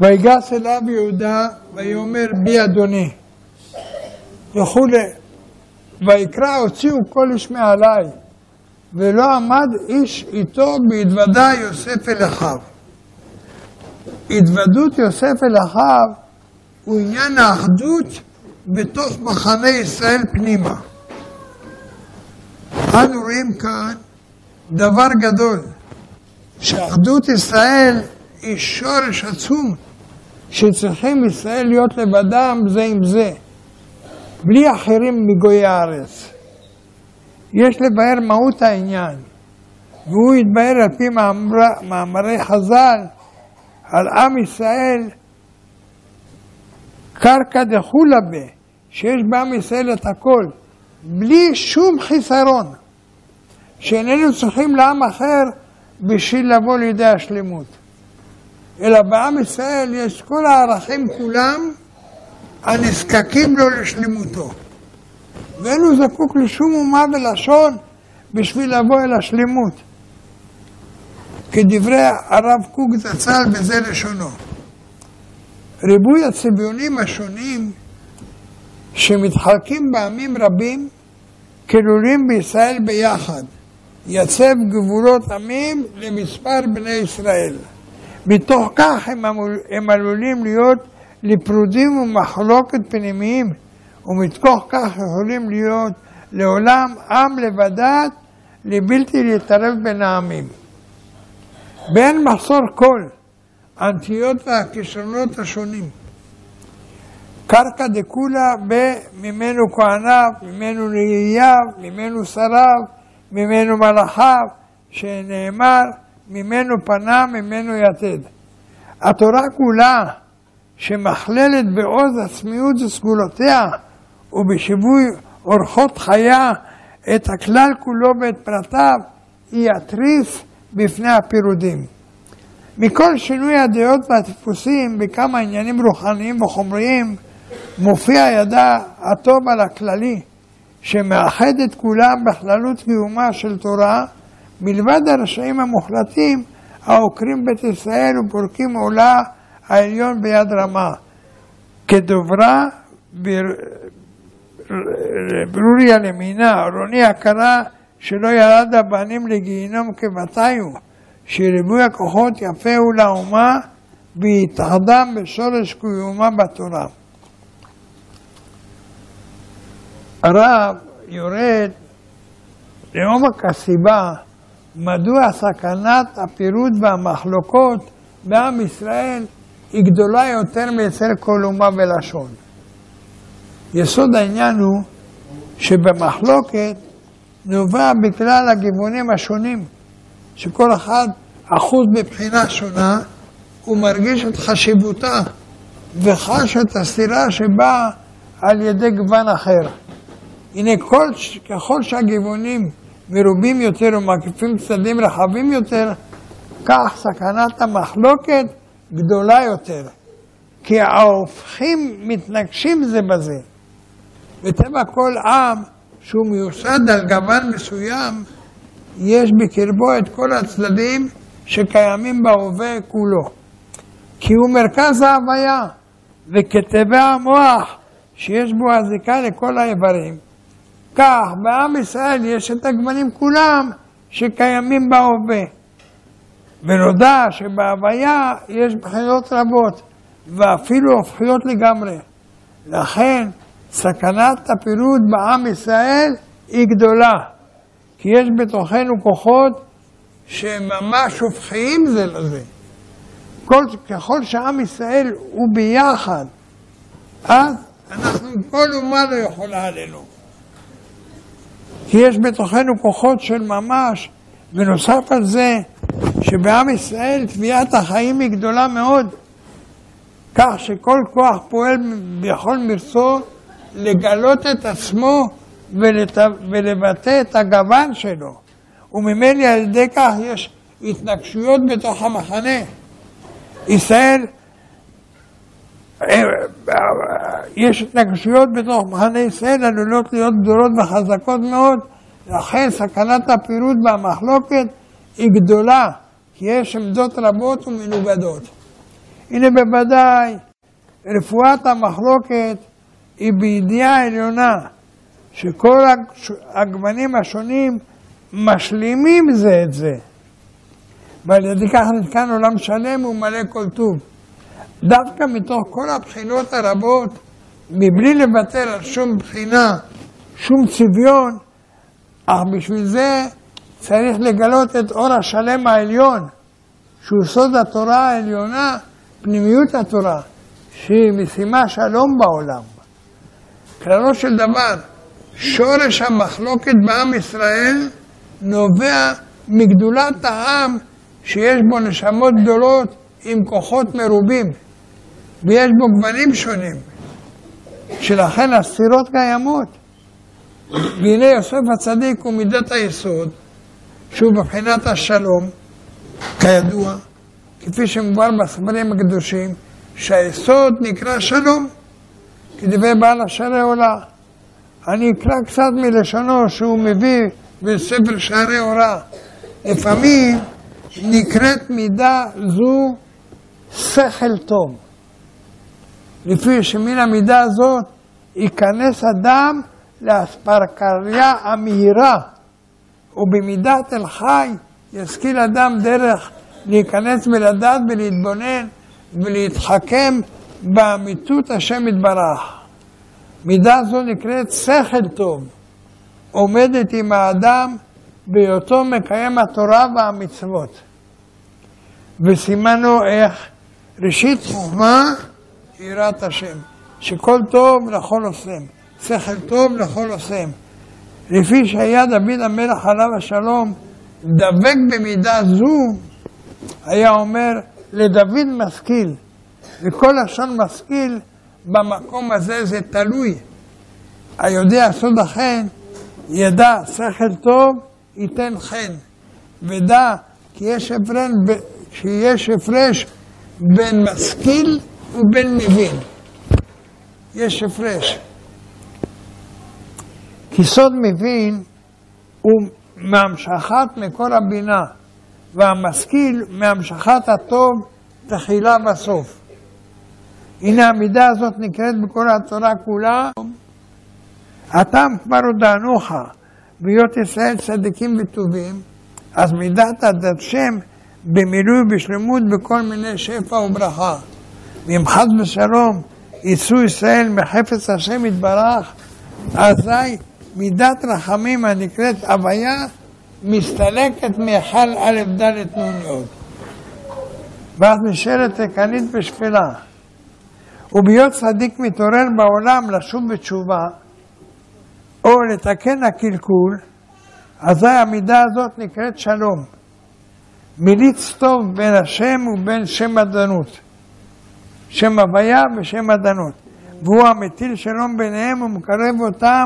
ויגש אליו יהודה ויאמר בי אדוני וכולי ויקרא הוציאו כל איש מעלי ולא עמד איש איתו בהתוודה יוסף אל אחיו. התוודות יוסף אל אחיו הוא עניין האחדות בתוך מחנה ישראל פנימה. אנו רואים כאן דבר גדול, שאחדות ישראל היא שורש עצום שצריכים ישראל להיות לבדם זה עם זה, בלי אחרים מגויי הארץ. יש לבאר מהות העניין, והוא יתבאר על פי מאמר, מאמרי חז"ל על עם ישראל קרקע דחולה בה, שיש בעם ישראל את הכל, בלי שום חיסרון, שאיננו צריכים לעם אחר בשביל לבוא לידי השלמות. אלא בעם ישראל יש כל הערכים כולם הנזקקים לו לשלמותו. ואין הוא זקוק לשום אומה ולשון בשביל לבוא אל השלמות. כדברי הרב קוק זצ"ל בזה לשונו. ריבוי הצביונים השונים שמתחלקים בעמים רבים כלולים בישראל ביחד, יצב גבולות עמים למספר בני ישראל. מתוך כך הם, הם עלולים להיות לפרודים ומחלוקת פנימיים, ומתוך כך יכולים להיות לעולם עם לבדת, לבלתי להתערב בין העמים. בין מחסור כל, הנטיות והכישרונות השונים. קרקע דקולה ממנו כהניו, ממנו נהייו, ממנו שריו, ממנו מלאכיו, שנאמר ממנו פנה, ממנו יתד. התורה כולה, שמכללת בעוז עצמיות וסגולותיה ובשיווי אורחות חיה את הכלל כולו ואת פרטיו, היא התריס בפני הפירודים. מכל שינוי הדעות והדפוסים בכמה עניינים רוחניים וחומריים, מופיע ידה הטוב על הכללי, שמאחד את כולם בכללות קיומה של תורה, מלבד הרשעים המוחלטים העוקרים בית ישראל ופורקים עולה העליון ביד רמה. כדוברה ברוריה למינה, רוני הכרה שלא ירד הבנים לגיהינום כבתיו, שריבוי הכוחות יפה הוא לאומה והתאחדם בשורש קיומה בתורה. הרב יורד לעומק הסיבה מדוע סכנת הפירוד והמחלוקות בעם ישראל היא גדולה יותר מאצל כל אומה ולשון. יסוד העניין הוא שבמחלוקת נובע בכלל הגיוונים השונים, שכל אחד אחוז מבחינה שונה, הוא מרגיש את חשיבותה וחש את הסתירה שבאה על ידי גוון אחר. הנה, כל, ככל שהגיוונים מרובים יותר ומקיפים צדדים רחבים יותר, כך סכנת המחלוקת גדולה יותר. כי ההופכים מתנגשים זה בזה. וטבע כל עם שהוא מיוסד על גוון מסוים, יש בקרבו את כל הצדדים שקיימים בהווה כולו. כי הוא מרכז ההוויה, וכטבע המוח שיש בו הזיקה לכל האיברים. כך בעם ישראל יש את הגוונים כולם שקיימים בהווה. ונודע שבהוויה יש בחינות רבות, ואפילו הופכיות לגמרי. לכן סכנת הפירוד בעם ישראל היא גדולה, כי יש בתוכנו כוחות שממש הופכיים זה לזה. כל, ככל שעם ישראל הוא ביחד, אז אנחנו, כל אומה לא יכולה עלינו. כי יש בתוכנו כוחות של ממש, ונוסף על זה, שבעם ישראל תביעת החיים היא גדולה מאוד, כך שכל כוח פועל בכל מרצו לגלות את עצמו ולת... ולבטא את הגוון שלו, וממילא על ידי כך יש התנגשויות בתוך המחנה. ישראל, יש התנגשויות בתוך מחנה ישראל עלולות להיות גדולות וחזקות מאוד, לכן סכנת הפירוד והמחלוקת היא גדולה, כי יש עמדות רבות ומנוגדות. הנה בוודאי, רפואת המחלוקת היא בידיעה עליונה, שכל הגוונים השונים משלימים זה את זה. ועל ידי כך נתקן עולם שלם ומלא כל טוב. דווקא מתוך כל הבחינות הרבות, מבלי לוותר על שום בחינה, שום צביון, אך בשביל זה צריך לגלות את אור השלם העליון, שהוא סוד התורה העליונה, פנימיות התורה, שהיא משימה שלום בעולם. כללו של דבר, שורש המחלוקת בעם ישראל נובע מגדולת העם שיש בו נשמות גדולות עם כוחות מרובים, ויש בו גוונים שונים, שלכן הסתירות קיימות. והנה יוסף הצדיק הוא מידת היסוד, שהוא בבחינת השלום, כידוע, כפי שמובן בספרים הקדושים, שהיסוד נקרא שלום, כדברי בעל השערי עולה. אני אקרא קצת מלשונו שהוא מביא בספר שערי אורה. לפעמים נקראת מידה זו שכל טוב. לפי שמן המידה הזאת ייכנס אדם לאספרקריה המהירה, ובמידת אל חי ישכיל אדם דרך להיכנס ולדעת ולהתבונן ולהתחכם באמיתות השם יתברך. מידה זו נקראת שכל טוב, עומדת עם האדם בהיותו מקיים התורה והמצוות. וסימנו איך ראשית חוכמה יראת השם, שכל טוב לכל עושים, שכל טוב לכל עושים. לפי שהיה דוד המלך עליו השלום דבק במידה זו, היה אומר לדוד משכיל, וכל לשון משכיל במקום הזה זה תלוי. היודע סוד החן ידע שכל טוב ייתן חן, ודע כי יש הפרש, שיש הפרש בין משכיל ובין מבין. יש הפרש. כי סוד מבין הוא מהמשכת מקור הבינה, והמשכיל מהמשכת הטוב תחילה בסוף. הנה המידה הזאת נקראת בכל התורה כולה. הטעם כבר הודענוך, בהיות ישראל צדיקים וטובים, אז מידת הדת שם במילוי ובשלמות בכל מיני שפע וברכה. ואם חס ושלום יצאו ישראל מחפץ השם יתברך, אזי מידת רחמים הנקראת הוויה מסתלקת מהיכל א' ד' נ' י'. ואז נשארת ריקנית ושפלה. ובהיות צדיק מתעורר בעולם לשוב בתשובה, או לתקן הקלקול, אזי המידה הזאת נקראת שלום. מיליץ טוב בין השם ובין שם הדנות. שם הוויה ושם הדנות. והוא המטיל שלום ביניהם ומקרב אותם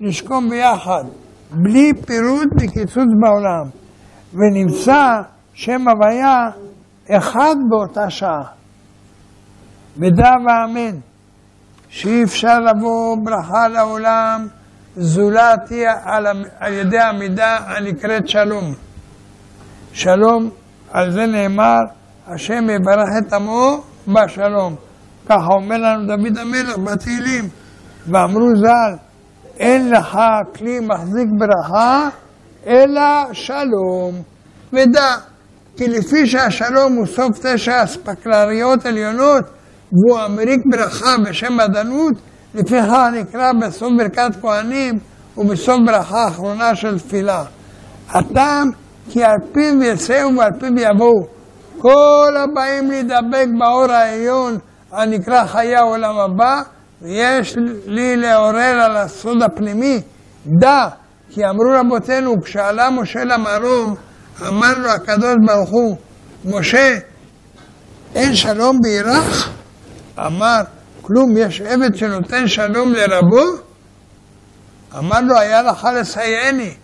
לשכום ביחד, בלי פירוט וקיצוץ בעולם. ונמצא שם הוויה אחד באותה שעה. ודע ואמן שאי אפשר לבוא ברכה לעולם זולת היא על, על ידי המידה הנקראת שלום. שלום, על זה נאמר, השם יברך את עמו בשלום. ככה אומר לנו דוד המלך בתהילים. ואמרו ז"ל, אין לך כלי מחזיק ברכה, אלא שלום. ודע, כי לפי שהשלום הוא סוף תשע אספקלריות עליונות, והוא אמריק ברכה בשם הדנות, לפיכך נקרא בסוף ברכת כהנים ובסוף ברכה אחרונה של תפילה. הטעם כי על פיו יצאו ועל פיו יבואו. כל הבאים להידבק באור העליון הנקרא חיי העולם הבא, ויש לי לעורר על הסוד הפנימי. דע, כי אמרו רבותינו, כשעלה משה למרום, אמר לו הקדוש ברוך הוא, משה, אין שלום בירך? אמר, כלום, יש עבד שנותן שלום לרבו? אמר לו, היה לך לסייעני.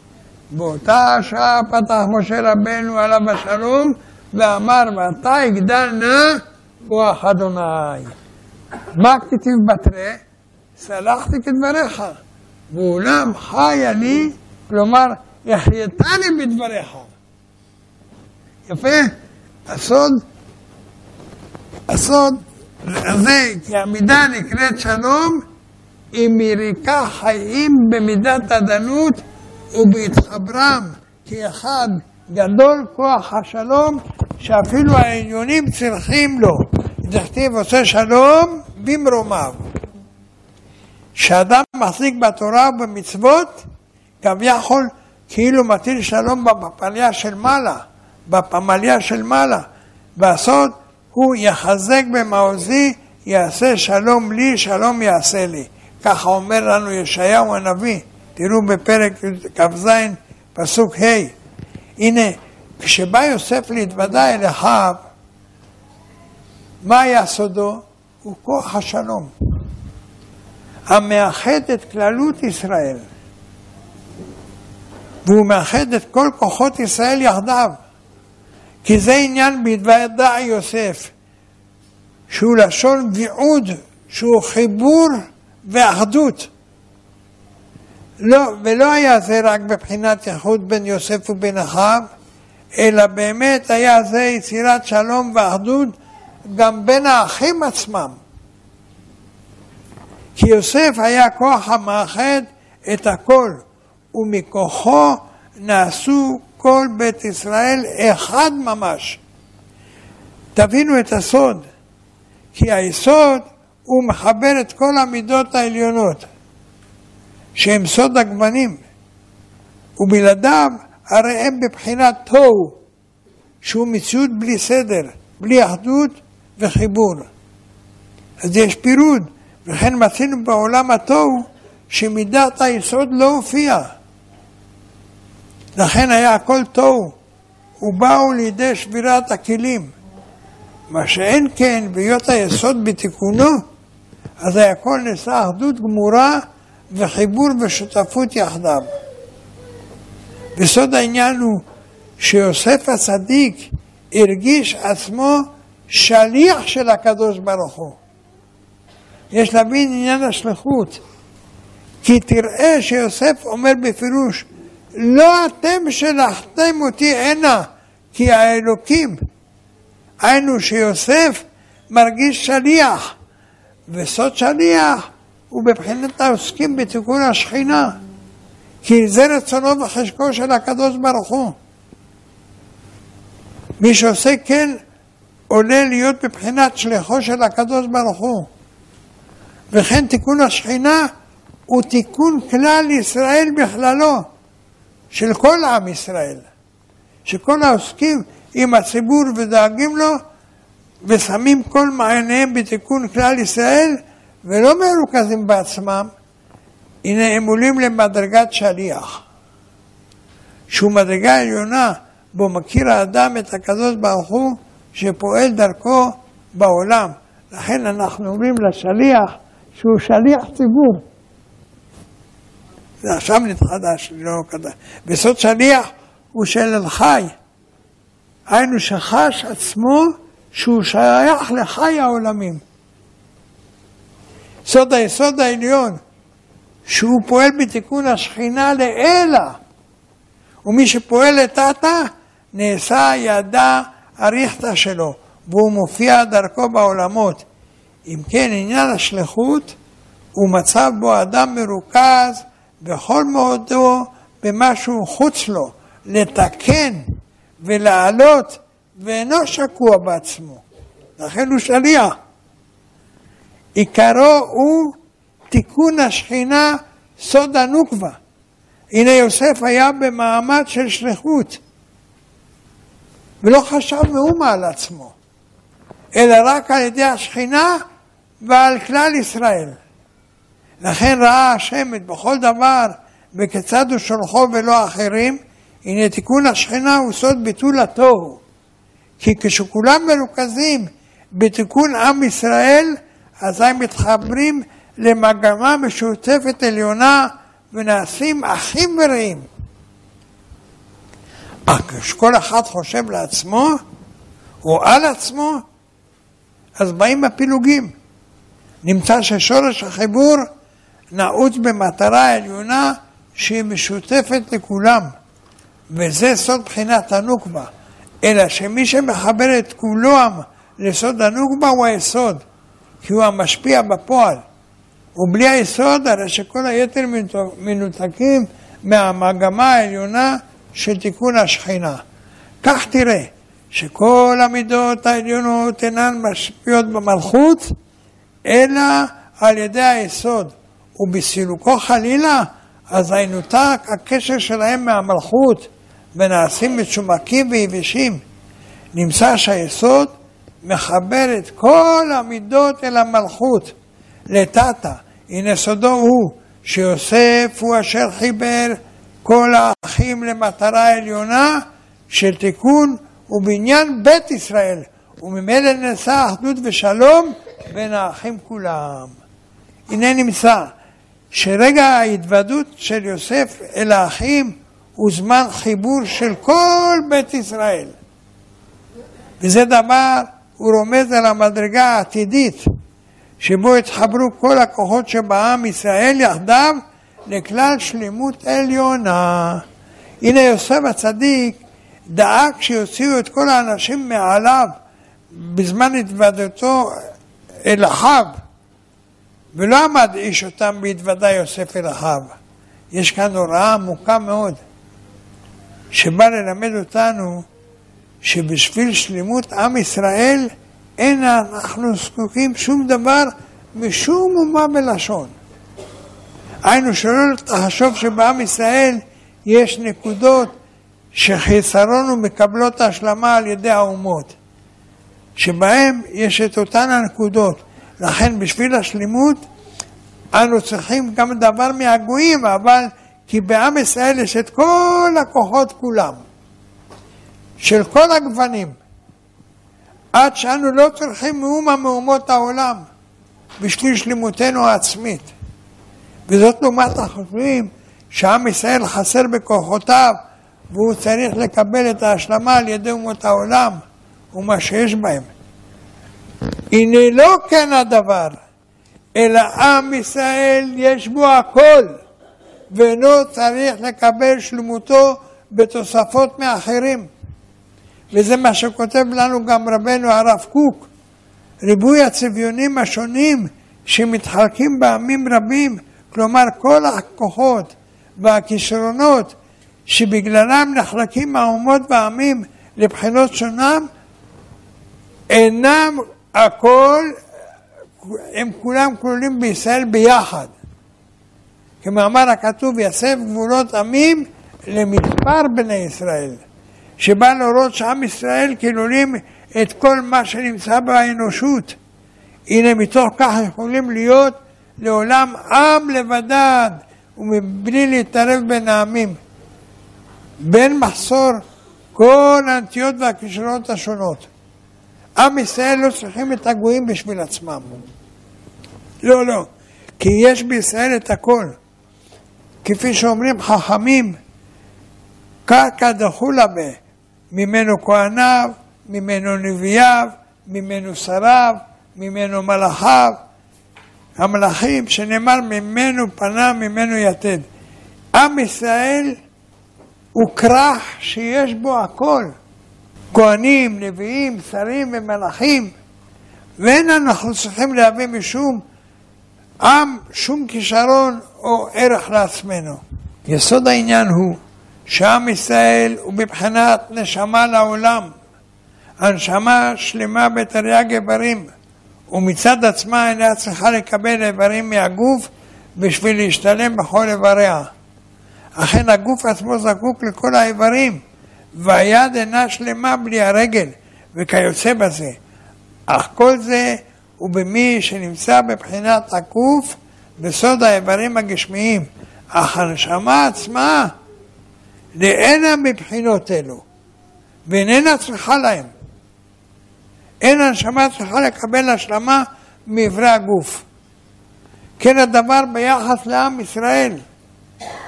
באותה שעה פתח משה רבנו עליו השלום ואמר, ואתה יגדל נא כוח אדוני. מה כתיב בתרי? סלחתי כדבריך, ואולם חי אני, כלומר, יחייתני בדבריך. יפה? הסוד הסוד זה כי המידה נקראת שלום היא מריקה חיים במידת עדנות ובהתחברם כאחד גדול כוח השלום שאפילו העליונים צריכים לו. דכתיב עושה שלום במרומיו. כשאדם מחזיק בתורה ובמצוות, כביכול כאילו מטיל שלום בפמליה של מעלה, בפמליה של מעלה. והסוד הוא יחזק במעוזי, יעשה שלום לי, שלום יעשה לי. ככה אומר לנו ישעיהו הנביא, תראו בפרק כ"ז, פסוק ה'. הנה, כשבא יוסף להתוודע אל אחיו, מה היה סודו? הוא כוח השלום, המאחד את כללות ישראל, והוא מאחד את כל כוחות ישראל יחדיו, כי זה עניין בהתוודע יוסף, שהוא לשון ויעוד, שהוא חיבור ואחדות. לא, ולא היה זה רק בבחינת יחוד בין יוסף ובין אחיו, אלא באמת היה זה יצירת שלום ואחדות גם בין האחים עצמם. כי יוסף היה כוח המאחד את הכל, ומכוחו נעשו כל בית ישראל אחד ממש. תבינו את הסוד, כי היסוד הוא מחבר את כל המידות העליונות, שהם סוד הגוונים, ובלעדיו הרי הם בבחינת תוהו, שהוא מציאות בלי סדר, בלי אחדות וחיבור. אז יש פירוד, וכן מצינו בעולם התוהו שמידת היסוד לא הופיעה. לכן היה הכל תוהו, ובאו לידי שבירת הכלים. מה שאין כן, בהיות היסוד בתיקונו, אז הכל נעשה אחדות גמורה וחיבור ושותפות יחדיו. וסוד העניין הוא שיוסף הצדיק הרגיש עצמו שליח של הקדוש ברוך הוא. יש להבין עניין השליחות. כי תראה שיוסף אומר בפירוש, לא אתם שלחתם אותי הנה, כי האלוקים. היינו שיוסף מרגיש שליח, וסוד שליח הוא בבחינת העוסקים בתיקון השכינה. כי זה רצונו וחשקו של הקדוש ברוך הוא. מי שעושה כן עולה להיות בבחינת שליחו של הקדוש ברוך הוא. וכן תיקון השכינה הוא תיקון כלל ישראל בכללו, של כל עם ישראל. שכל העוסקים עם הציבור ודואגים לו ושמים כל מעייניהם בתיקון כלל ישראל ולא מרוכזים בעצמם, הנה הם עולים למדרגת שליח, שהוא מדרגה עליונה, בו מכיר האדם את הקדוש ברוך הוא שפועל דרכו בעולם. לכן אנחנו אומרים לשליח שהוא שליח ציבור. זה עכשיו נתחדש, לא כדאי. וסוד שליח הוא של אלחי. היינו שחש עצמו שהוא שייך לחי העולמים. סוד היסוד העליון שהוא פועל בתיקון השכינה לאלה, ומי שפועל לטאטה נעשה ידה אריכתא שלו, והוא מופיע דרכו בעולמות. אם כן, עניין השליחות הוא מצב בו אדם מרוכז בכל מאודו במשהו חוץ לו, לתקן ולעלות, ואינו שקוע בעצמו. לכן הוא שליח. עיקרו הוא תיקון השכינה סוד הנוקבה. הנה יוסף היה במעמד של שליחות, ולא חשב מאומה על עצמו, אלא רק על ידי השכינה ועל כלל ישראל. לכן ראה השם את בכל דבר וכיצד הוא שולחו ולא אחרים, הנה תיקון השכינה הוא סוד ביטול התוהו. כי כשכולם מרוכזים בתיקון עם ישראל, אזי מתחברים למגמה משותפת עליונה ונעשים אחים ורעים. אך כשכל אחד חושב לעצמו, או על עצמו, אז באים הפילוגים. נמצא ששורש החיבור נעוץ במטרה עליונה שהיא משותפת לכולם, וזה סוד בחינת הנוקבה. אלא שמי שמחבר את כולם ליסוד הנוגבה הוא היסוד, כי הוא המשפיע בפועל. ובלי היסוד, הרי שכל היתר מנותקים מהמגמה העליונה של תיקון השכינה. כך תראה שכל המידות העליונות אינן משפיעות במלכות, אלא על ידי היסוד, ובסילוקו חלילה, אז הינותק הקשר שלהם מהמלכות, ונעשים מצומקים ויבשים. נמצא שהיסוד מחבר את כל המידות אל המלכות, לטאטה. הנה סודו הוא שיוסף הוא אשר חיבר כל האחים למטרה עליונה של תיקון ובניין בית ישראל, וממילא נעשה אחדות ושלום בין האחים כולם. הנה נמצא שרגע ההתוודות של יוסף אל האחים הוא זמן חיבור של כל בית ישראל. וזה דבר, הוא רומז על המדרגה העתידית, שבו התחברו כל הכוחות שבעם ישראל יחדיו לכלל שלמות עליונה. הנה יוסף הצדיק דאג שיוציאו את כל האנשים מעליו בזמן התוודתו אל אחיו, ולא עמד איש אותם בהתוודה יוסף אל אחיו. יש כאן הוראה עמוקה מאוד, שבאה ללמד אותנו שבשביל שלמות עם ישראל אין אנחנו זקוקים שום דבר משום אומה בלשון. היינו שלא תחשוב שבעם ישראל יש נקודות שחיסרון ומקבלות השלמה על ידי האומות, שבהם יש את אותן הנקודות. לכן בשביל השלמות אנו צריכים גם דבר מהגויים, אבל כי בעם ישראל יש את כל הכוחות כולם, של כל הגוונים, עד שאנו לא צריכים מאומה מאומות העולם בשביל שלמותנו העצמית. וזאת לעומת החושבים שעם ישראל חסר בכוחותיו והוא צריך לקבל את ההשלמה על ידי אומות העולם ומה שיש בהם. הנה לא כן הדבר, אלא עם ישראל יש בו הכל, ואינו צריך לקבל שלמותו בתוספות מאחרים. וזה מה שכותב לנו גם רבנו הרב קוק. ריבוי הצביונים השונים שמתחלקים בעמים רבים, כלומר כל הכוחות והכישרונות שבגללם נחלקים האומות והעמים לבחינות שונם, אינם הכל, הם כולם כלולים בישראל ביחד. כמאמר הכתוב, יסב גבולות עמים למספר בני ישראל, שבא להורות שעם ישראל כלולים את כל מה שנמצא באנושות. הנה מתוך כך יכולים להיות לעולם עם לבדד ומבלי להתערב בין העמים. בין מחסור כל הנטיות והכישרונות השונות. עם ישראל לא צריכים את הגויים בשביל עצמם. לא, לא. כי יש בישראל את הכל. כפי שאומרים חכמים, קרקע דחולה ב, ממנו כהניו, ממנו נביאיו, ממנו שריו, ממנו מלאכיו, המלאכים, שנאמר ממנו פנה, ממנו יתד. עם ישראל הוא כרך שיש בו הכל. כהנים, נביאים, שרים ומלאכים, ואין אנחנו צריכים להביא משום עם שום כישרון או ערך לעצמנו. יסוד העניין הוא שעם ישראל הוא בבחינת נשמה לעולם, הנשמה שלמה בתרי"ג איברים, ומצד עצמה אינה צריכה לקבל איברים מהגוף בשביל להשתלם בכל איבריה. אכן הגוף עצמו זקוק לכל האיברים, והיד אינה שלמה בלי הרגל, וכיוצא בזה. אך כל זה הוא במי שנמצא בבחינת הגוף בסוד האיברים הגשמיים, אך הנשמה עצמה לאינה מבחינות אלו, ואיננה צריכה להם. אין הנשמה צריכה לקבל השלמה מאיברי הגוף. כן הדבר ביחס לעם ישראל.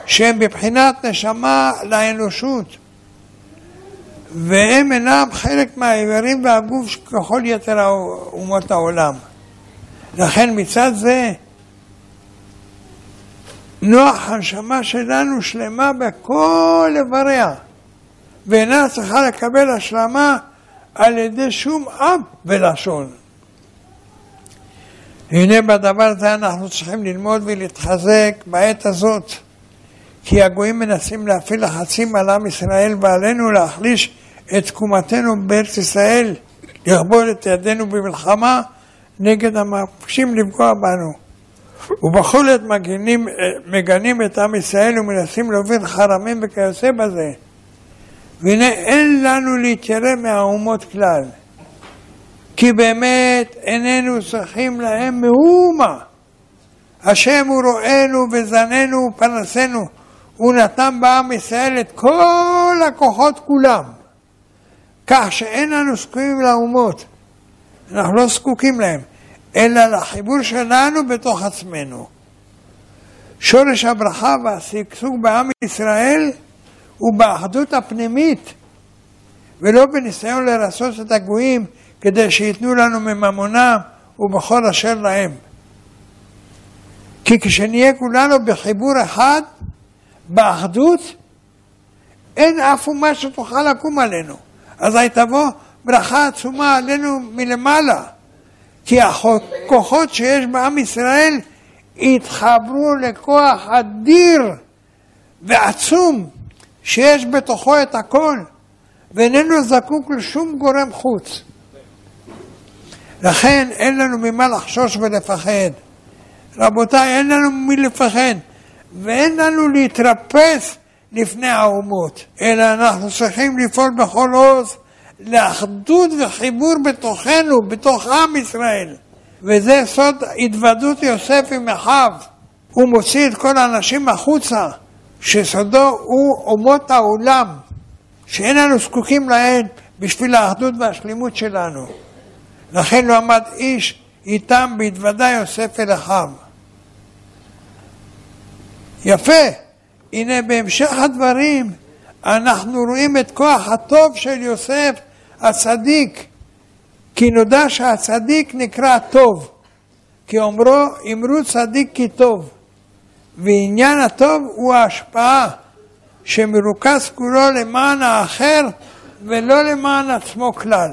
שהם בבחינת נשמה לאנושות, והם אינם חלק מהאיברים והגוף ככל יתר אומות העולם. לכן מצד זה, נוח הנשמה שלנו שלמה בכל איבריה, ואינה צריכה לקבל השלמה על ידי שום אב ולשון. הנה בדבר הזה אנחנו צריכים ללמוד ולהתחזק בעת הזאת, כי הגויים מנסים להפעיל לחצים על עם ישראל ועלינו להחליש את תקומתנו בארץ ישראל, לכבוד את ידינו במלחמה נגד המבקשים לפגוע בנו. ובכל עת מגנים, מגנים את עם ישראל ומנסים להוביל חרמים וכיוצא בזה. והנה אין לנו להתיירא מהאומות כלל. כי באמת איננו צריכים להם מאומה. השם הוא רואינו וזננו ופרנסנו. הוא נתן בעם ישראל את כל הכוחות כולם. כך שאין לנו זקוקים לאומות. אנחנו לא זקוקים להם, אלא לחיבור שלנו בתוך עצמנו. שורש הברכה והשגשוג בעם ישראל הוא באחדות הפנימית, ולא בניסיון לרסוס את הגויים כדי שייתנו לנו מממונם ובכל אשר להם. כי כשנהיה כולנו בחיבור אחד, באחדות, אין אף אומה שתוכל לקום עלינו. אזי תבוא ברכה עצומה עלינו מלמעלה. כי הכוחות שיש בעם ישראל התחברו לכוח אדיר ועצום שיש בתוכו את הכל, ואיננו זקוק לשום גורם חוץ. לכן אין לנו ממה לחשוש ולפחד. רבותיי, אין לנו ממי לפחד, ואין לנו להתרפס לפני האומות, אלא אנחנו צריכים לפעול בכל עוז לאחדות וחיבור בתוכנו, בתוך עם ישראל. וזה סוד התוודות יוסף עם אחיו. הוא מוציא את כל האנשים החוצה, שסודו הוא אומות העולם, שאין לנו זקוקים להן בשביל האחדות והשלימות שלנו. לכן לא עמד איש איתם בהתוודה יוסף אל אחיו. יפה, הנה בהמשך הדברים אנחנו רואים את כוח הטוב של יוסף הצדיק, כי נודע שהצדיק נקרא טוב, כי אומרו אמרו צדיק כי טוב, ועניין הטוב הוא ההשפעה שמרוכז כולו למען האחר ולא למען עצמו כלל.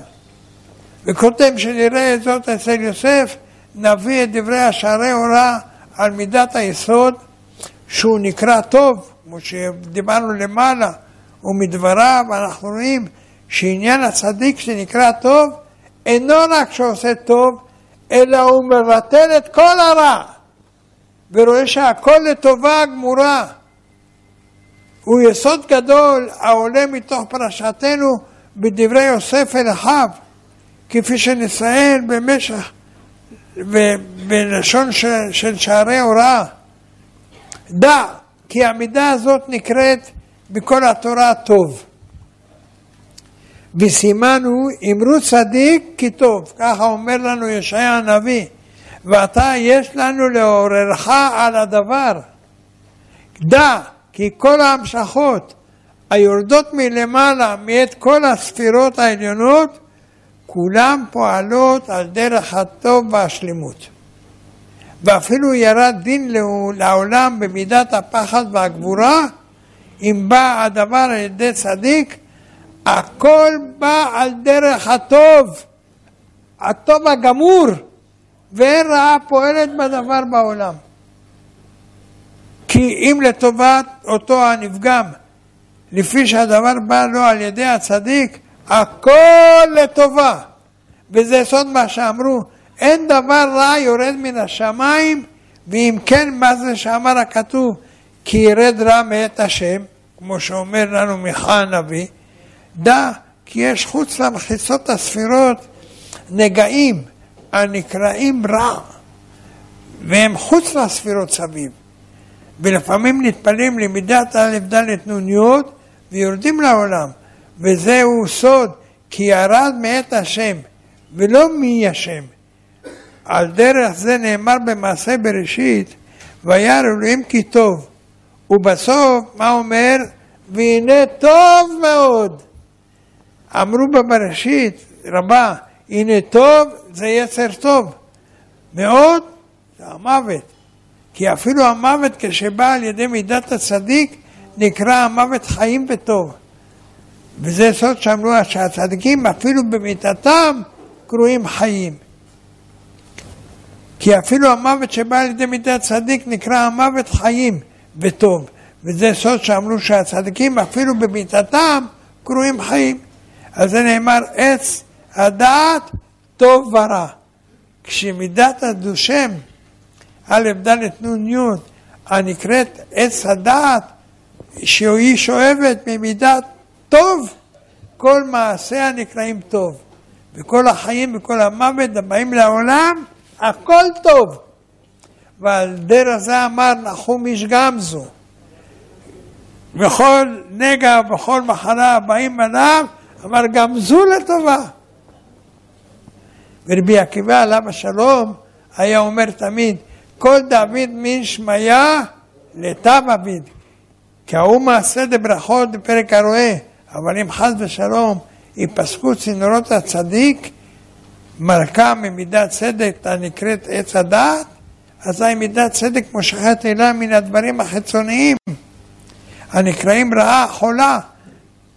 וכותב שנראה זאת אצל יוסף, נביא את דברי השערי הוראה על מידת היסוד, שהוא נקרא טוב, כמו שדיברנו למעלה, ומדבריו אנחנו רואים שעניין הצדיק שנקרא טוב, אינו רק שעושה טוב, אלא הוא מבטל את כל הרע, ורואה שהכל לטובה גמורה. הוא יסוד גדול העולה מתוך פרשתנו בדברי יוסף אל אחיו, כפי שנציין במשך, בלשון של, של שערי הוראה. דע כי המידה הזאת נקראת בכל התורה טוב. וסימנו אמרו צדיק כי טוב, ככה אומר לנו ישעיה הנביא, ועתה יש לנו לעוררך על הדבר. דע כי כל ההמשכות היורדות מלמעלה מאת כל הספירות העליונות, כולן פועלות על דרך הטוב והשלמות. ואפילו ירד דין לעולם במידת הפחד והגבורה, אם בא הדבר על ידי צדיק, הכל בא על דרך הטוב, הטוב הגמור, ואין רעה פועלת בדבר בעולם. כי אם לטובת אותו הנפגם, לפי שהדבר בא לו על ידי הצדיק, הכל לטובה. וזה סוד מה שאמרו, אין דבר רע יורד מן השמיים, ואם כן, מה זה שאמר הכתוב? כי ירד רע מאת השם, כמו שאומר לנו מיכה הנביא, דע כי יש חוץ למחיצות הספירות נגעים הנקראים רע, והם חוץ לספירות סביב. ולפעמים נטפלים למידת א' ד' נ' י' ויורדים לעולם, וזהו סוד כי ירד מאת השם ולא מי השם. על דרך זה נאמר במעשה בראשית, וירא אלוהים כי טוב. ובסוף, מה אומר? והנה טוב מאוד. אמרו בבראשית רבה, הנה טוב זה יצר טוב. מאוד זה המוות. כי אפילו המוות כשבא על ידי מידת הצדיק נקרא המוות חיים וטוב. וזה סוד שאמרו שהצדיקים אפילו במיתתם קרויים חיים. כי אפילו המוות שבא על ידי מידת צדיק נקרא המוות חיים וטוב. וזה סוד שאמרו שהצדיקים אפילו במיתתם קרויים חיים. אז זה נאמר עץ הדעת טוב ורע. כשמידת הדושם, א' ד' נ' י', הנקראת עץ הדעת, שהיא שואבת ממידת טוב, כל מעשיה נקראים טוב. וכל החיים וכל המוות הבאים לעולם, הכל טוב. ועל דרך זה אמר נחום איש גמזו, בכל נגע ובכל מחלה הבאים עליו, אמר גם זו לטובה. ורבי עקיבא עליו השלום היה אומר תמיד, כל דוד מן שמיה לטב אביד. כי ההוא מעשה דברכות בפרק הרועה, אבל אם חס ושלום ייפסקו צינורות הצדיק, מלכה ממידת צדק הנקראת עץ הדעת, אזי מידת צדק מושכת אליו מן הדברים החיצוניים, הנקראים רעה חולה,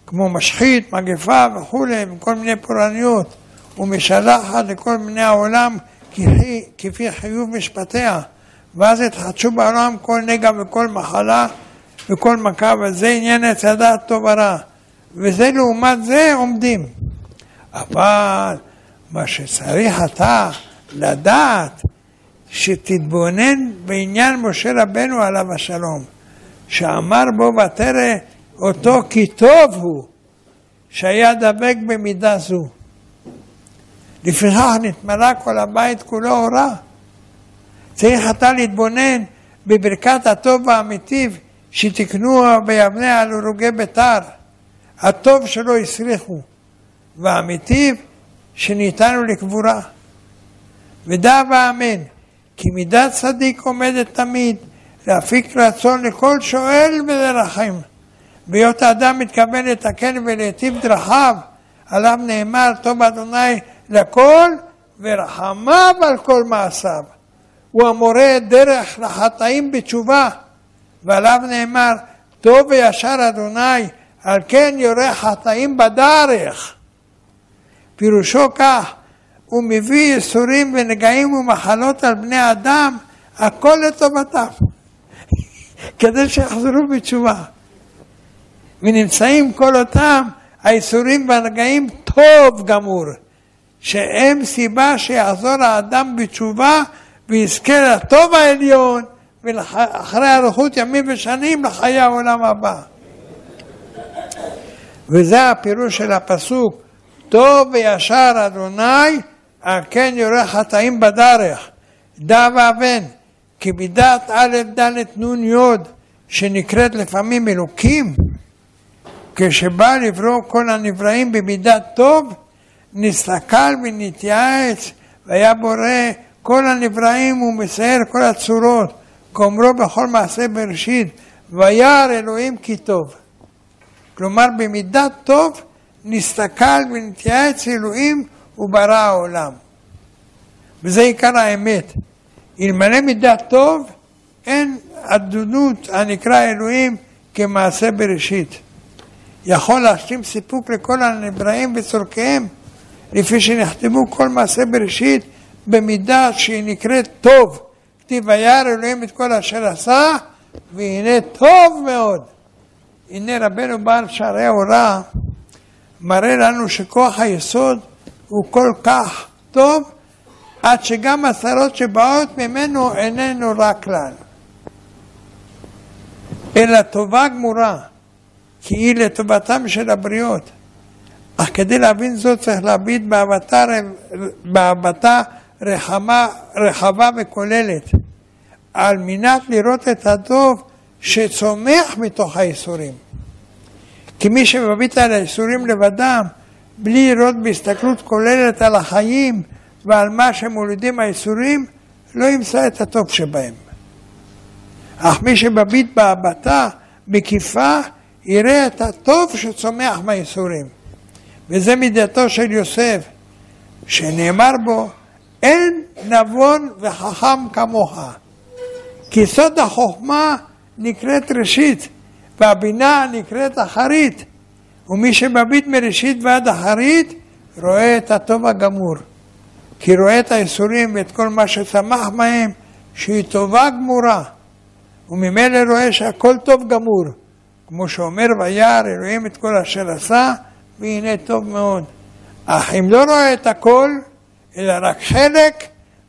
כמו משחית, מגפה וכולי, וכל מיני פורעניות, ומשלחת לכל מיני העולם כפי, כפי חיוב משפטיה, ואז יתחדשו בעולם כל נגע וכל מחלה וכל מכה, וזה עניין עץ הדעת טוב ורע. וזה לעומת זה עומדים. אבל מה שצריך אתה לדעת, שתתבונן בעניין משה רבנו עליו השלום, שאמר בו ותרא אותו כי טוב הוא, שהיה דבק במידה זו. לפיכך נתמלא כל הבית כולו אורה. צריך אתה להתבונן בברכת הטוב והאמיתי שתקנוה ביבנה על הורוגי ביתר. הטוב שלא הסריחו, והאמיתי שניתנו לקבורה. ודע ואמן, כי מידת צדיק עומדת תמיד להפיק רצון לכל שואל ולרחם. בהיות האדם מתכוון לתקן ולהיטיב דרכיו, עליו נאמר, טוב אדוני לכל ורחמיו על כל מעשיו. הוא המורה דרך לחטאים בתשובה, ועליו נאמר, טוב וישר אדוני על כן יורה חטאים בדרך. פירושו כך, הוא מביא ייסורים ונגעים ומחלות על בני אדם, הכל לטובתם, כדי שיחזרו בתשובה. ונמצאים כל אותם הייסורים והנגעים טוב גמור, שהם סיבה שיחזור האדם בתשובה ויזכה לטוב העליון ואחרי אריכות ימים ושנים לחיי העולם הבא. וזה הפירוש של הפסוק, טוב וישר אדוני, על כן יורה חטאים בדרך. דע ואבן, כי מידת א' ד' נ' י', שנקראת לפעמים אלוקים, כשבא לברוא כל הנבראים במידת טוב, נסתכל ונתייעץ, והיה בורא כל הנבראים ומסייר כל הצורות, כאומרו בכל מעשה בראשית, וירא אלוהים כי טוב. כלומר במידת טוב נסתכל ונתייעץ אלוהים וברא העולם. וזה עיקר האמת. אלמלא מידת טוב אין אדונות הנקרא אלוהים כמעשה בראשית. יכול להשלים סיפוק לכל הנבראים וצורכיהם לפי שנחתמו כל מעשה בראשית במידה שהיא נקראת טוב. כתיב וירא אלוהים את כל אשר עשה והנה טוב מאוד. הנה רבנו בעל שערי ההוראה מראה לנו שכוח היסוד הוא כל כך טוב עד שגם הצרות שבאות ממנו איננו רע כלל. אלא טובה גמורה, כי היא לטובתם של הבריות. אך כדי להבין זאת צריך להביט באהבתה רחמה, רחבה וכוללת, על מנת לראות את הטוב שצומח מתוך האיסורים. כי מי שמביט על האיסורים לבדם, בלי לראות בהסתכלות כוללת על החיים ועל מה שמולידים האיסורים, לא ימצא את הטוב שבהם. אך מי שמביט בהבטה מקיפה, יראה את הטוב שצומח מהאיסורים. וזה מידתו של יוסף, שנאמר בו, אין נבון וחכם כמוך. כי סוד החוכמה נקראת ראשית, והבינה נקראת אחרית, ומי שמביט מראשית ועד אחרית, רואה את הטוב הגמור. כי רואה את האיסורים ואת כל מה שצמח בהם, שהיא טובה גמורה. וממילא רואה שהכל טוב גמור. כמו שאומר וירא אלוהים את כל אשר עשה, והנה טוב מאוד. אך אם לא רואה את הכל, אלא רק חלק,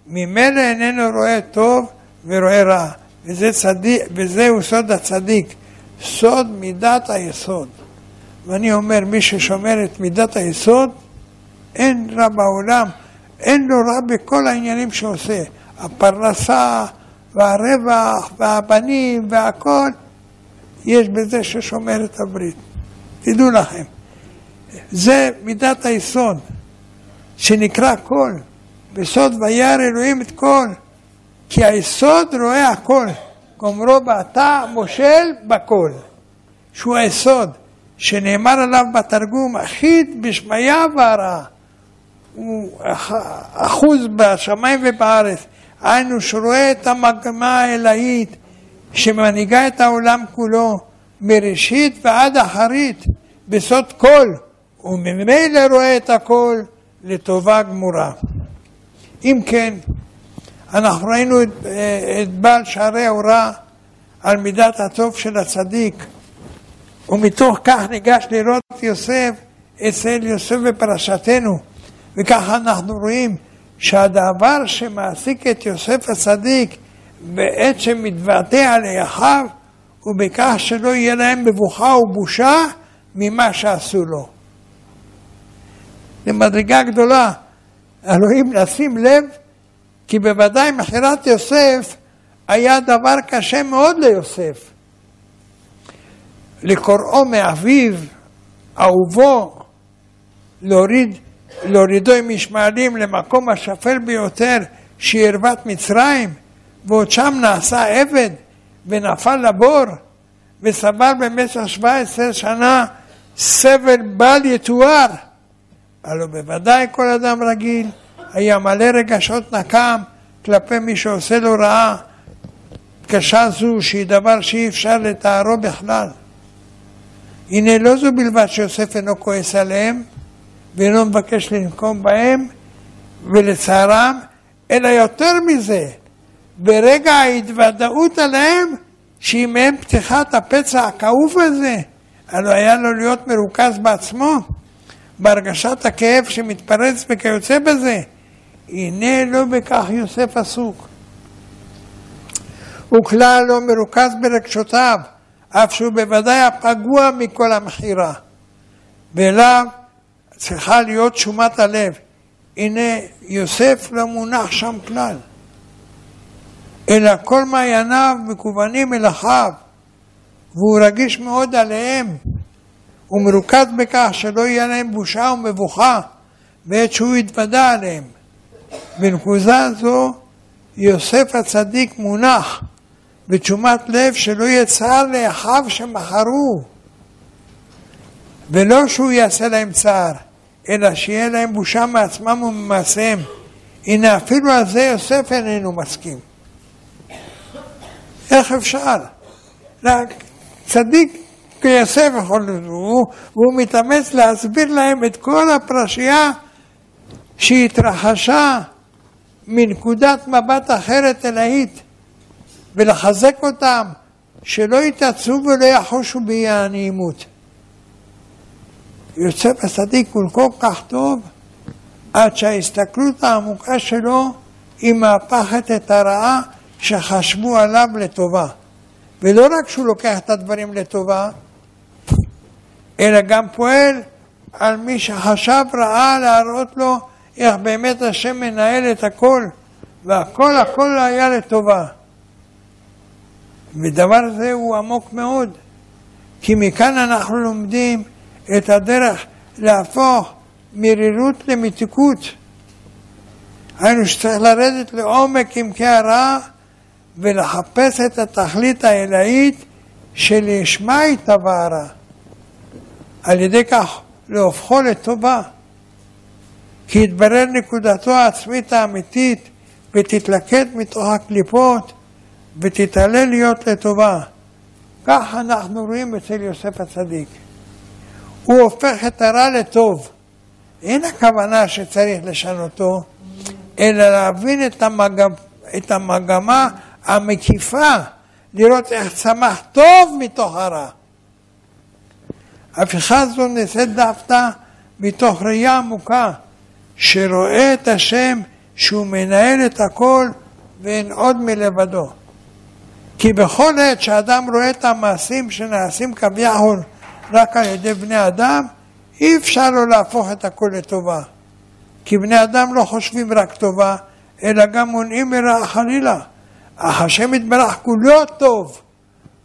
ממילא איננו רואה טוב ורואה רע. וזה צדיק, וזהו סוד הצדיק, סוד מידת היסוד. ואני אומר, מי ששומר את מידת היסוד, אין רע בעולם, אין לו רע בכל העניינים שעושה. הפרנסה והרווח והבנים והכל, יש בזה ששומר את הברית. תדעו לכם, זה מידת היסוד, שנקרא כל. בסוד וירא אלוהים את כל, כי היסוד רואה הכל. גומרו בעתה מושל בכל, שהוא היסוד, שנאמר עליו בתרגום, אחיד בשמיה והרעה. הוא אחוז בשמיים ובארץ, היינו שרואה את המגמה האלוהית שמנהיגה את העולם כולו מראשית ועד אחרית בסוד כל, וממילא רואה את הכל לטובה גמורה. אם כן, אנחנו ראינו את, את בעל שערי ההוראה על מידת הטוב של הצדיק, ומתוך כך ניגש לראות יוסף אצל יוסף בפרשתנו, וככה אנחנו רואים שהדבר שמעסיק את יוסף הצדיק בעת שמתוודע על אחיו הוא בכך שלא יהיה להם מבוכה ובושה ממה שעשו לו. זו מדרגה גדולה. אלוהים לשים לב, כי בוודאי מכירת יוסף היה דבר קשה מאוד ליוסף. לקוראו מאביו, אהובו, להוריד, להורידו עם ישמעאלים למקום השפל ביותר שהיא ערוות מצרים, ועוד שם נעשה עבד ונפל לבור וסבל במשך 17 שנה סבל בל יתואר. הלא בוודאי כל אדם רגיל היה מלא רגשות נקם כלפי מי שעושה לו רעה קשה זו שהיא דבר שאי אפשר לתארו בכלל. הנה לא זו בלבד שיוסף אינו כועס עליהם ואינו מבקש לנקום בהם ולצערם, אלא יותר מזה, ברגע ההתוודעות עליהם, שהיא מהם פתיחת הפצע הכאוב הזה, הלוא היה לו להיות מרוכז בעצמו, בהרגשת הכאב שמתפרץ וכיוצא בזה. הנה לא בכך יוסף עסוק. הוא כלל לא מרוכז ברגשותיו, אף שהוא בוודאי הפגוע מכל המכירה. ואליו צריכה להיות תשומת הלב. הנה, יוסף לא מונח שם כלל. אלא כל מעייניו מקוונים אל אחיו, והוא רגיש מאוד עליהם. הוא מרוכז בכך שלא יהיה להם בושה ומבוכה בעת שהוא יתוודע עליהם. בנקודה זו יוסף הצדיק מונח בתשומת לב שלא צער לאחיו שמכרו, ולא שהוא יעשה להם צער, אלא שיהיה להם בושה מעצמם וממעשיהם. הנה אפילו על זה יוסף איננו מסכים. איך אפשר? רק צדיק כיוסף יכול להיות, והוא מתאמץ להסביר להם את כל הפרשייה שהתרחשה מנקודת מבט אחרת אלוהית, ולחזק אותם שלא יתעצבו ולא יחושו באי הנעימות. יוסף הצדיק הוא כל כך טוב, עד שההסתכלות העמוקה שלו היא מהפכת את הרעה שחשבו עליו לטובה. ולא רק שהוא לוקח את הדברים לטובה, אלא גם פועל על מי שחשב רעה להראות לו איך באמת השם מנהל את הכל, והכל הכל היה לטובה. ודבר זה הוא עמוק מאוד, כי מכאן אנחנו לומדים את הדרך להפוך מרירות למתיקות. היינו שצריך לרדת לעומק עמקי הרע ולחפש את התכלית האלוהית שלשמה התהווה הרע. על ידי כך להופכו לטובה. כי יתברר נקודתו העצמית האמיתית ותתלכד מתוך הקליפות ותתעלה להיות לטובה. כך אנחנו רואים אצל יוסף הצדיק. הוא הופך את הרע לטוב. אין הכוונה שצריך לשנותו, אלא להבין את, המגמה, את המגמה המקיפה, לראות איך צמח טוב מתוך הרע. הפיכה זו נעשית דווקא מתוך ראייה עמוקה, שרואה את השם שהוא מנהל את הכל ואין עוד מלבדו. כי בכל עת שאדם רואה את המעשים שנעשים כביכול רק על ידי בני אדם, אי אפשר לו להפוך את הכל לטובה. כי בני אדם לא חושבים רק טובה, אלא גם מונעים מרע חלילה. השם יתברך כולו טוב,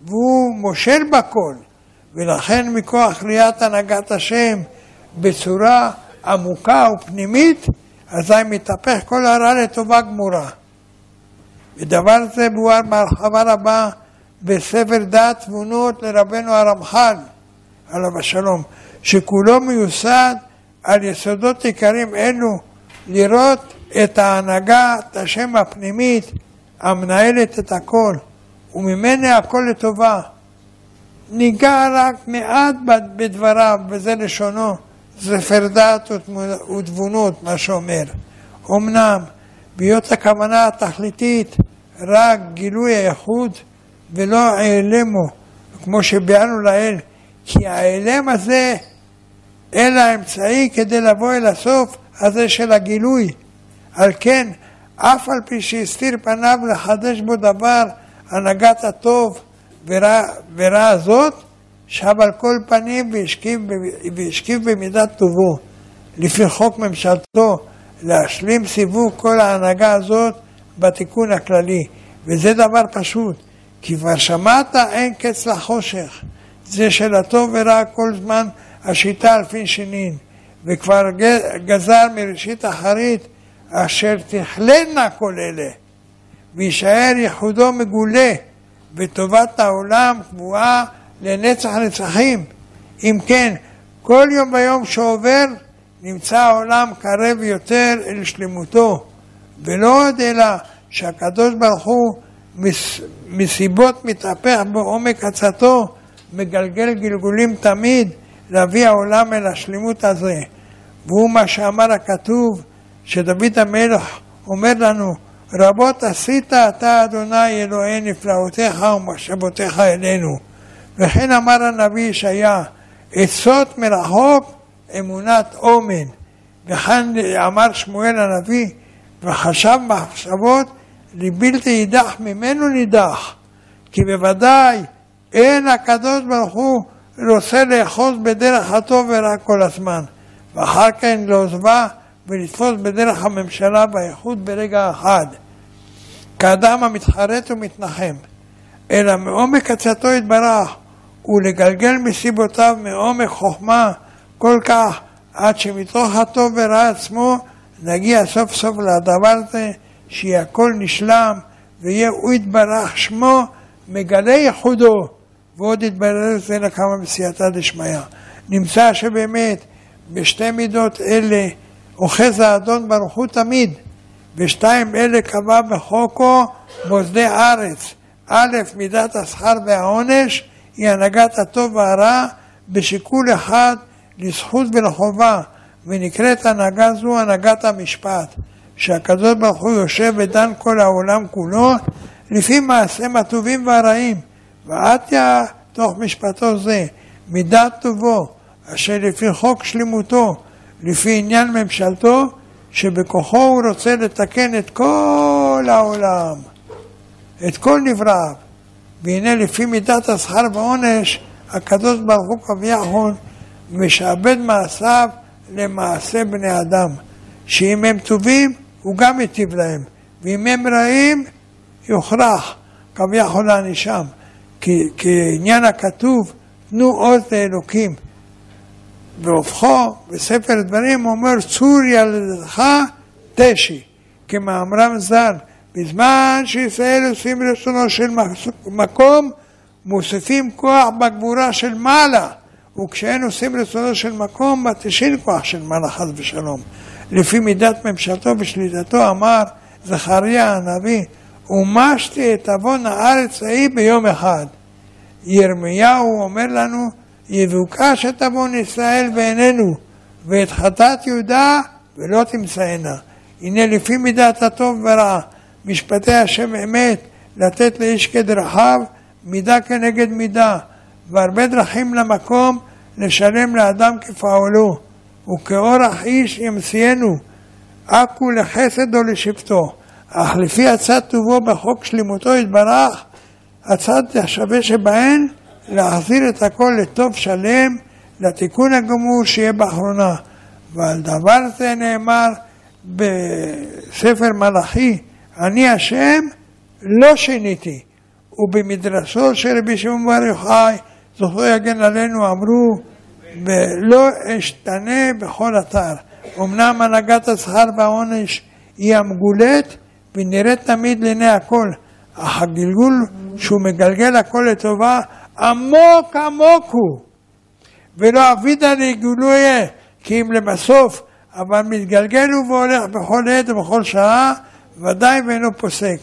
והוא מושל בכל, ולכן מכוח ראיית הנהגת השם בצורה עמוקה ופנימית, אזי מתהפך כל הרע לטובה גמורה. ודבר זה בואר בהרחבה רבה בספר דעת תבונות לרבנו הרמח"ל, עליו השלום, שכולו מיוסד על יסודות עיקרים אלו, לראות את ההנהגת השם הפנימית המנהלת את הכל, וממנה הכל לטובה. ניגע רק מעט בדבריו, וזה לשונו, ספר דעת ותבונות, מה שאומר. אמנם, בהיות הכוונה התכליתית רק גילוי הייחוד ולא העלמו, כמו שביארנו לאל, כי ההעלם הזה אלא האמצעי כדי לבוא אל הסוף הזה של הגילוי. על כן, אף על פי שהסתיר פניו לחדש בו דבר, הנהגת הטוב ורע, ורע זאת, שב על כל פנים והשכיב, במידת טובו, לפי חוק ממשלתו, להשלים סיבוב כל ההנהגה הזאת בתיקון הכללי. וזה דבר פשוט, כי כבר שמעת אין קץ לחושך. זה של הטוב ורע כל זמן השיטה אלפין שנין, וכבר גזר מראשית אחרית אשר תכללנה כל אלה, ויישאר ייחודו מגולה, וטובת העולם קבועה לנצח נצחים. אם כן, כל יום ויום שעובר נמצא העולם קרב יותר אל שלמותו, ולא עוד אלא שהקדוש ברוך הוא מסיבות מתהפך בעומק עצתו, מגלגל גלגולים תמיד, להביא העולם אל השלמות הזה. והוא מה שאמר הכתוב, שדוד המלך אומר לנו, רבות עשית אתה אדוני אלוהי נפלאותיך ומשאבותיך אלינו. וכן אמר הנביא ישעיה, עצות מרחוק אמונת אומן. וכאן אמר שמואל הנביא, וחשב מחשבות לבלתי יידח ממנו נידח. כי בוודאי אין הקדוש ברוך הוא רוצה לאחוז בדרך הטוב ורע כל הזמן, ואחר כן לעוזבה ולתפוס בדרך הממשלה והאיחוד ברגע אחד, כאדם המתחרט ומתנחם, אלא מעומק עצתו יתברך, ולגלגל מסיבותיו מעומק חוכמה כל כך, עד שמתוך הטוב ורע עצמו נגיע סוף סוף לדבר הזה, שיהיה הכל נשלם, ויהיה הוא יתברך שמו מגלה ייחודו. ועוד יתברר זה לכמה בסייעתא דשמיא. נמצא שבאמת בשתי מידות אלה אוחז האדון ברוך הוא תמיד, ושתיים אלה קבע בחוקו מוסדי ארץ. א', מידת השכר והעונש היא הנהגת הטוב והרע בשיקול אחד לזכות ולחובה, ונקראת הנהגה זו הנהגת המשפט, שהקדוש ברוך הוא יושב ודן כל העולם כולו לפי מעשיהם הטובים והרעים. ועטיה תוך משפטו זה, מידת טובו, אשר לפי חוק שלמותו, לפי עניין ממשלתו, שבכוחו הוא רוצה לתקן את כל העולם, את כל נבראיו. והנה לפי מידת השכר והעונש, הקדוש ברוך הוא כביכול משעבד מעשיו למעשה בני אדם, שאם הם טובים, הוא גם יטיב להם, ואם הם רעים, יוכרח כביכול להענישם. כעניין הכתוב, תנו עוז לאלוקים. והופכו בספר דברים אומר צור ילדך תשי, כמאמרם ז"ל, בזמן שישראל עושים רצונו של מקום, מוסיפים כוח בגבורה של מעלה, וכשאין עושים רצונו של מקום, מתישים כוח של מעלה חס ושלום. לפי מידת ממשלתו ושליטתו אמר זכריה הנביא, ומשתי את עוון הארץ ההיא ביום אחד. ירמיהו אומר לנו יבוקש את עוון ישראל ואיננו, ואת חטאת יהודה ולא תמצאנה. הנה לפי מידת הטוב ורע, משפטי השם אמת, לתת לאיש כדרכיו, מידה כנגד מידה, והרבה דרכים למקום לשלם לאדם כפעולו, וכאורח איש ימסיינו, עכו לחסד או לשבטו, אך לפי עצת טובו בחוק שלמותו יתברך, הצד השווה שבהן להחזיר את הכל לטוב שלם, לתיקון הגמור שיהיה באחרונה. ועל דבר זה נאמר בספר מלאכי, אני השם לא שיניתי. ובמדרשו של רבי שמעון בר יוחאי, זוכו יגן עלינו, אמרו, ולא אשתנה בכל אתר. אמנם הנהגת השכר והעונש היא המגולת, ונראית תמיד לעיני הכל, אך הגלגול שהוא מגלגל הכל לטובה, עמוק עמוק הוא. ולא אבידה לגילויה, כי אם לבסוף, אבל מתגלגל הוא והולך בכל עת ובכל שעה, ודאי ואינו פוסק.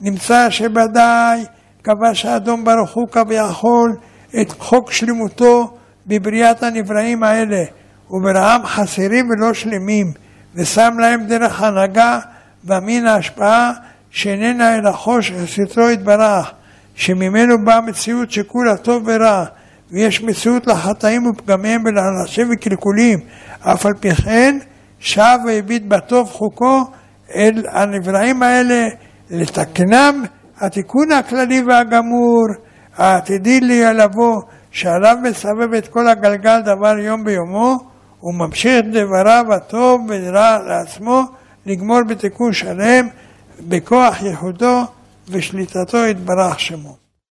נמצא שבוודאי כבש האדום ברוך הוא כביכול את חוק שלמותו בבריאת הנבראים האלה, וברעם חסרים ולא שלמים, ושם להם דרך הנהגה במין ההשפעה שאיננה אלא חושך סתרו יתברך, שממנו באה מציאות שכולה טוב ורע, ויש מציאות לחטאים ופגמיהם ולאנשים וקלקולים, אף על פי כן שב והביט בטוב חוקו אל הנבראים האלה לתקנם. התיקון הכללי והגמור העתידי לי לבוא שעליו מסבב את כל הגלגל דבר יום ביומו וממשיך דבריו הטוב ורע לעצמו לגמור בתיקון שלם בכוח ייחודו ושליטתו יתברך שמו.